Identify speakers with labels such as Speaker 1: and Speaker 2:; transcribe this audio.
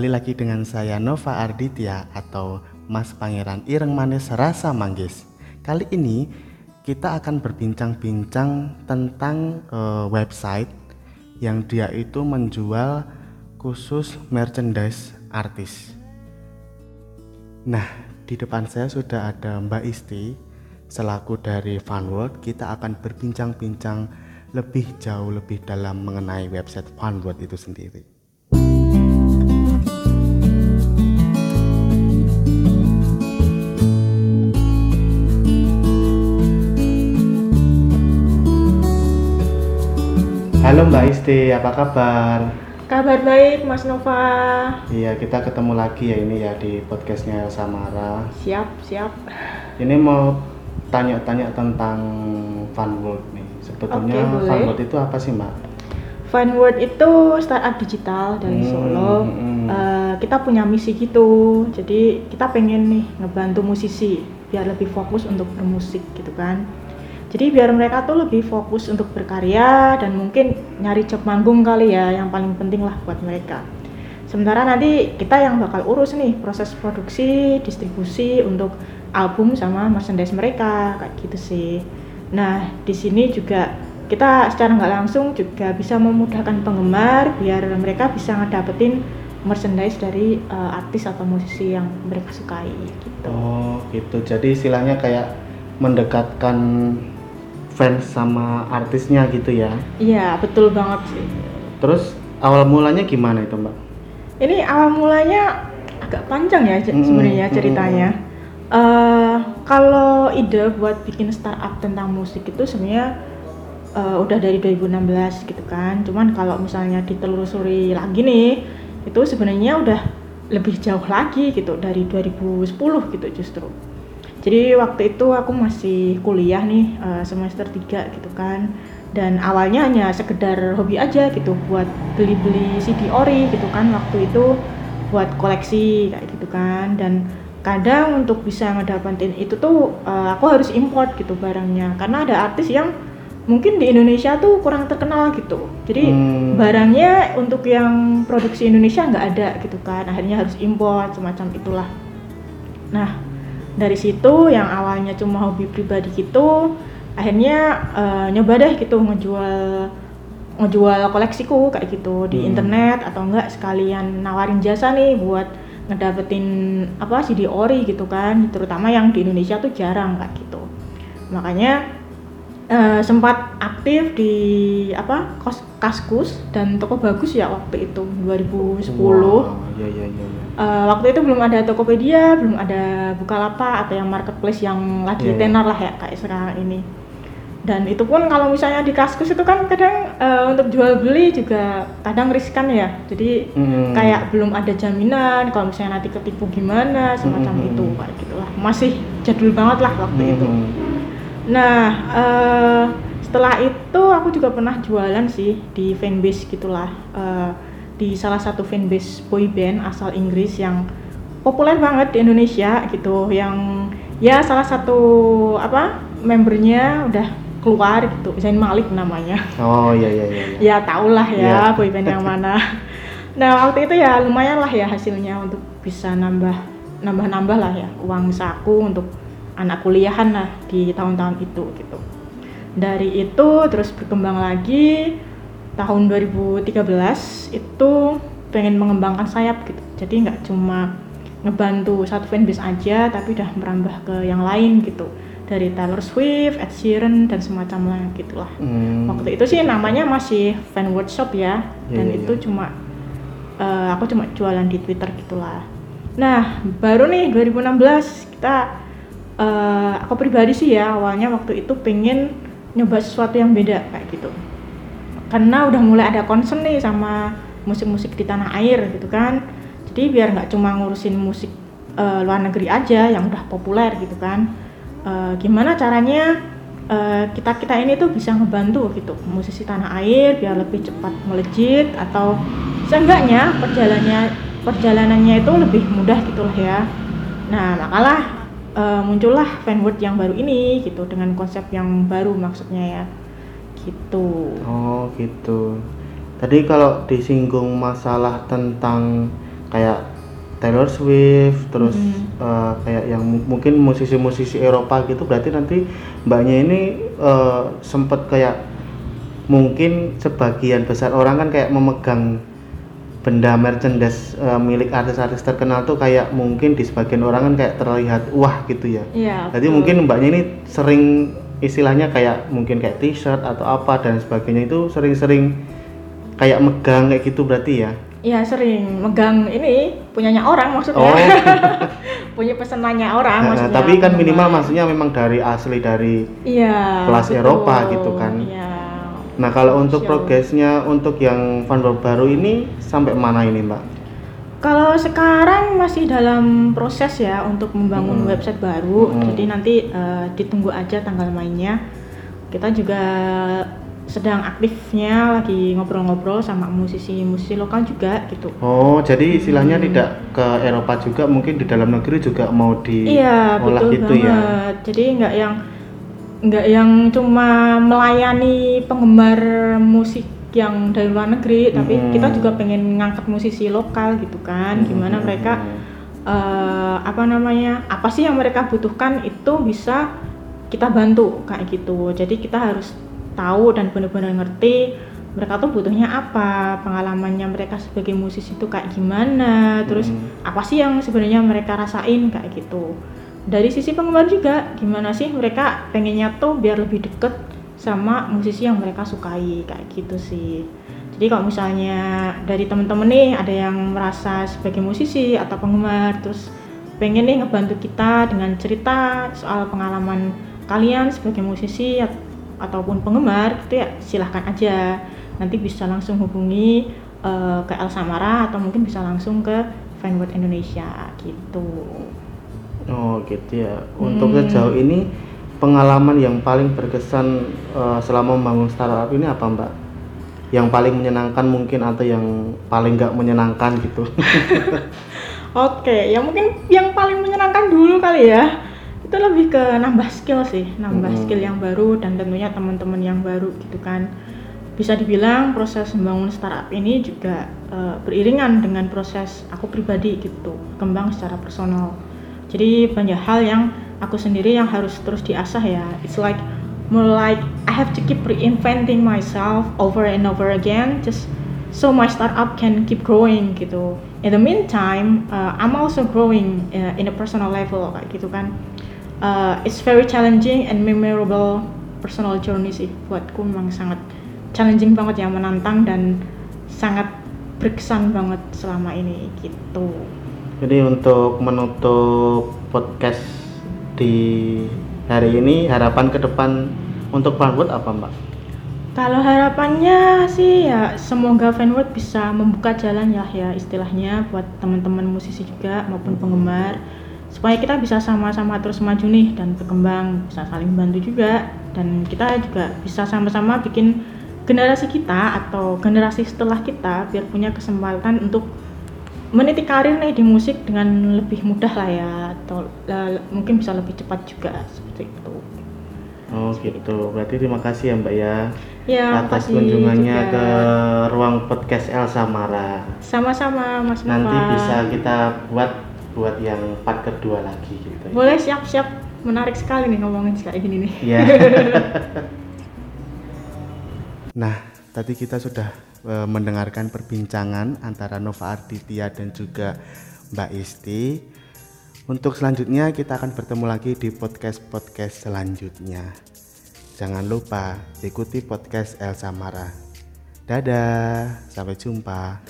Speaker 1: kembali lagi dengan saya Nova Arditya atau Mas Pangeran Ireng Manis Rasa Manggis. Kali ini kita akan berbincang-bincang tentang uh, website yang dia itu menjual khusus merchandise artis. Nah, di depan saya sudah ada Mbak Isti selaku dari Funworld. Kita akan berbincang-bincang lebih jauh lebih dalam mengenai website Funworld itu sendiri. Halo Mbak Isti, apa kabar?
Speaker 2: Kabar baik Mas Nova.
Speaker 1: Iya, kita ketemu lagi ya ini ya di podcastnya Samara.
Speaker 2: Siap, siap.
Speaker 1: Ini mau tanya-tanya tentang Funworld nih. Sebetulnya okay, Funworld itu apa sih Mbak?
Speaker 2: Funworld itu startup digital dari hmm, Solo. Hmm. Uh, kita punya misi gitu. Jadi kita pengen nih ngebantu musisi biar lebih fokus untuk bermusik gitu kan jadi biar mereka tuh lebih fokus untuk berkarya dan mungkin nyari job manggung kali ya yang paling penting lah buat mereka sementara nanti kita yang bakal urus nih proses produksi distribusi untuk album sama merchandise mereka kayak gitu sih nah di sini juga kita secara nggak langsung juga bisa memudahkan penggemar biar mereka bisa ngedapetin merchandise dari uh, artis atau musisi yang mereka sukai gitu.
Speaker 1: Oh, gitu. Jadi istilahnya kayak mendekatkan fans sama artisnya gitu ya.
Speaker 2: Iya betul banget sih.
Speaker 1: Terus awal mulanya gimana itu mbak?
Speaker 2: Ini awal mulanya agak panjang ya mm -hmm. sebenarnya ceritanya. mm -hmm. uh, kalau ide buat bikin startup tentang musik itu sebenarnya uh, udah dari 2016 gitu kan. Cuman kalau misalnya ditelusuri lagi nih itu sebenarnya udah lebih jauh lagi gitu dari 2010 gitu justru jadi waktu itu aku masih kuliah nih uh, semester 3 gitu kan. Dan awalnya hanya sekedar hobi aja gitu buat beli-beli CD ori gitu kan waktu itu buat koleksi kayak gitu kan. Dan kadang untuk bisa ngedapetin itu tuh uh, aku harus import gitu barangnya. Karena ada artis yang mungkin di Indonesia tuh kurang terkenal gitu. Jadi hmm. barangnya untuk yang produksi Indonesia nggak ada gitu kan. Akhirnya harus import semacam itulah. Nah dari situ yang awalnya cuma hobi pribadi gitu akhirnya uh, nyoba deh gitu ngejual ngejual koleksiku kayak gitu di hmm. internet atau enggak sekalian nawarin jasa nih buat ngedapetin apa CD ori gitu kan terutama yang di Indonesia tuh jarang kayak gitu makanya uh, sempat aktif di apa kos kaskus dan toko bagus ya waktu itu 2010 wow, ya, ya, ya, ya uh, waktu itu belum ada Tokopedia, belum ada Bukalapak atau yang marketplace yang lagi yeah. tenar lah ya kayak sekarang ini. Dan itu pun kalau misalnya di kaskus itu kan kadang uh, untuk jual beli juga kadang riskan ya. Jadi mm. kayak belum ada jaminan kalau misalnya nanti ketipu gimana semacam mm. itu kayak gitulah. Masih jadul banget lah waktu mm. itu. Nah, uh, setelah itu aku juga pernah jualan sih di fanbase gitulah. Uh, di salah satu fanbase boy band asal Inggris yang populer banget di Indonesia gitu yang ya salah satu apa membernya udah keluar gitu Zain Malik namanya
Speaker 1: oh iya iya iya
Speaker 2: ya tau lah ya yeah. boyband yang mana nah waktu itu ya lumayan lah ya hasilnya untuk bisa nambah nambah nambah lah ya uang saku untuk anak kuliahan lah di tahun-tahun itu gitu dari itu terus berkembang lagi tahun 2013 itu pengen mengembangkan sayap gitu jadi nggak cuma ngebantu satu fanbase aja tapi udah merambah ke yang lain gitu dari Taylor Swift, Ed Sheeran dan semacamnya gitulah. Hmm. Waktu itu sih namanya masih fan workshop ya yeah, dan yeah, itu yeah. cuma uh, aku cuma jualan di Twitter gitulah. Nah baru nih 2016 kita uh, aku pribadi sih ya awalnya waktu itu pengen nyoba sesuatu yang beda kayak gitu. Karena udah mulai ada concern nih sama musik-musik di tanah air gitu kan. Jadi biar nggak cuma ngurusin musik uh, luar negeri aja yang udah populer gitu kan. Uh, gimana caranya uh, kita kita ini tuh bisa ngebantu gitu. Musisi tanah air biar lebih cepat melejit atau seenggaknya perjalanannya perjalanannya itu lebih mudah gitulah ya. Nah makalah uh, muncullah fanwood yang baru ini gitu. Dengan konsep yang baru maksudnya ya. Gitu.
Speaker 1: Oh gitu. Tadi kalau disinggung masalah tentang kayak Taylor Swift terus
Speaker 2: Hmm.
Speaker 1: eh, kayak yang mu- mungkin musisi-musisi Eropa gitu berarti nanti mbaknya ini eh, sempet kayak mungkin sebagian besar orang kan kayak memegang benda merchandise eh, milik artis-artis terkenal tuh kayak mungkin di sebagian orang kan kayak terlihat wah gitu ya
Speaker 2: Iya.
Speaker 1: jadi
Speaker 2: betul.
Speaker 1: mungkin mbaknya ini sering istilahnya kayak mungkin kayak t-shirt atau apa dan sebagainya itu sering-sering kayak megang kayak gitu berarti ya
Speaker 2: Iya sering megang ini punyanya orang maksudnya.
Speaker 1: Oh.
Speaker 2: Punya pesenannya orang
Speaker 1: Nah,
Speaker 2: maksudnya.
Speaker 1: tapi kan minimal maksudnya memang dari asli dari
Speaker 2: Iya.
Speaker 1: kelas
Speaker 2: betul.
Speaker 1: Eropa gitu kan.
Speaker 2: Iya.
Speaker 1: Nah kalau untuk progresnya untuk yang fanboy baru ini sampai mana ini mbak?
Speaker 2: Kalau sekarang masih dalam proses ya untuk membangun
Speaker 1: Mm-mm.
Speaker 2: website baru.
Speaker 1: Mm-mm.
Speaker 2: Jadi nanti eh, ditunggu aja tanggal mainnya. Kita juga sedang aktifnya lagi ngobrol-ngobrol sama musisi-musisi lokal juga gitu.
Speaker 1: Oh jadi istilahnya
Speaker 2: Hmm.
Speaker 1: tidak ke Eropa juga mungkin di dalam negeri juga mau
Speaker 2: Iya
Speaker 1: diolah
Speaker 2: betul
Speaker 1: gitu ya?
Speaker 2: banget. Jadi nggak yang nggak yang cuma melayani penggemar musik yang dari luar negeri, tapi
Speaker 1: Mm-mm.
Speaker 2: kita juga pengen ngangkat musisi lokal gitu kan. Gimana
Speaker 1: Hmm.
Speaker 2: mereka eh, apa namanya apa sih yang mereka butuhkan itu bisa kita bantu kayak gitu. Jadi kita harus tahu dan benar-benar ngerti mereka tuh butuhnya apa, pengalamannya mereka sebagai musisi itu kayak gimana, terus
Speaker 1: Mm.
Speaker 2: apa sih yang sebenarnya mereka rasain kayak gitu dari sisi penggemar juga gimana sih mereka pengennya tuh biar lebih deket sama musisi yang mereka sukai kayak gitu sih. Jadi kalau misalnya dari temen-temen nih ada yang merasa sebagai musisi atau penggemar terus pengen nih ngebantu kita dengan cerita soal pengalaman kalian sebagai musisi at- ataupun penggemar gitu ya silahkan aja. Nanti bisa langsung hubungi eh, ke El Samara atau mungkin bisa langsung ke Fanwood Indonesia gitu
Speaker 1: Oh gitu ya. Untuk
Speaker 2: Hmm.
Speaker 1: sejauh ini pengalaman yang paling berkesan eh, selama membangun startup ini apa mbak? Yang paling menyenangkan mungkin atau yang paling nggak menyenangkan gitu?
Speaker 2: Oke, ya mungkin yang paling menyenangkan dulu kali ya. Itu lebih ke nambah skill sih, nambah
Speaker 1: Mm-mm.
Speaker 2: skill yang baru dan tentunya teman-teman yang baru gitu kan. Bisa dibilang proses membangun startup ini juga eh, beriringan dengan proses aku pribadi gitu, kembang secara personal. Jadi banyak hal yang aku sendiri yang harus terus diasah ya. It's like more like I have to keep reinventing myself over and over again just so my startup can keep growing gitu. In the meantime, uh, I'm also growing uh, in a personal level kayak gitu kan. Uh, it's very challenging and memorable personal journey sih buatku memang sangat challenging banget ya menantang dan sangat berkesan banget selama ini gitu.
Speaker 1: Jadi untuk menutup podcast di hari ini harapan ke depan untuk Fanwood apa mbak?
Speaker 2: Kalau harapannya sih ya semoga Fanword bisa membuka jalan ya ya istilahnya buat teman-teman musisi juga maupun penggemar supaya kita bisa sama-sama terus maju nih dan berkembang bisa saling bantu juga dan kita juga bisa sama-sama bikin generasi kita atau generasi setelah kita biar punya kesempatan untuk meniti karir nih di musik dengan lebih mudah lah ya atau eh, mungkin bisa lebih cepat juga seperti itu.
Speaker 1: Oh gitu. Berarti terima kasih ya mbak ya
Speaker 2: Ya,
Speaker 1: atas kunjungannya
Speaker 2: juga.
Speaker 1: ke ruang podcast El Samara.
Speaker 2: Sama-sama Mas
Speaker 1: Nanti
Speaker 2: Nova.
Speaker 1: bisa kita buat buat yang part kedua lagi gitu. ya.
Speaker 2: Boleh siap-siap menarik sekali nih ngomongin kayak gini nih.
Speaker 1: Ya. nah, tadi kita sudah eh, mendengarkan perbincangan antara Nova Arditya dan juga Mbak Isti. Untuk selanjutnya kita akan bertemu lagi di podcast-podcast selanjutnya. Jangan lupa ikuti podcast El Samara. Dadah, sampai jumpa.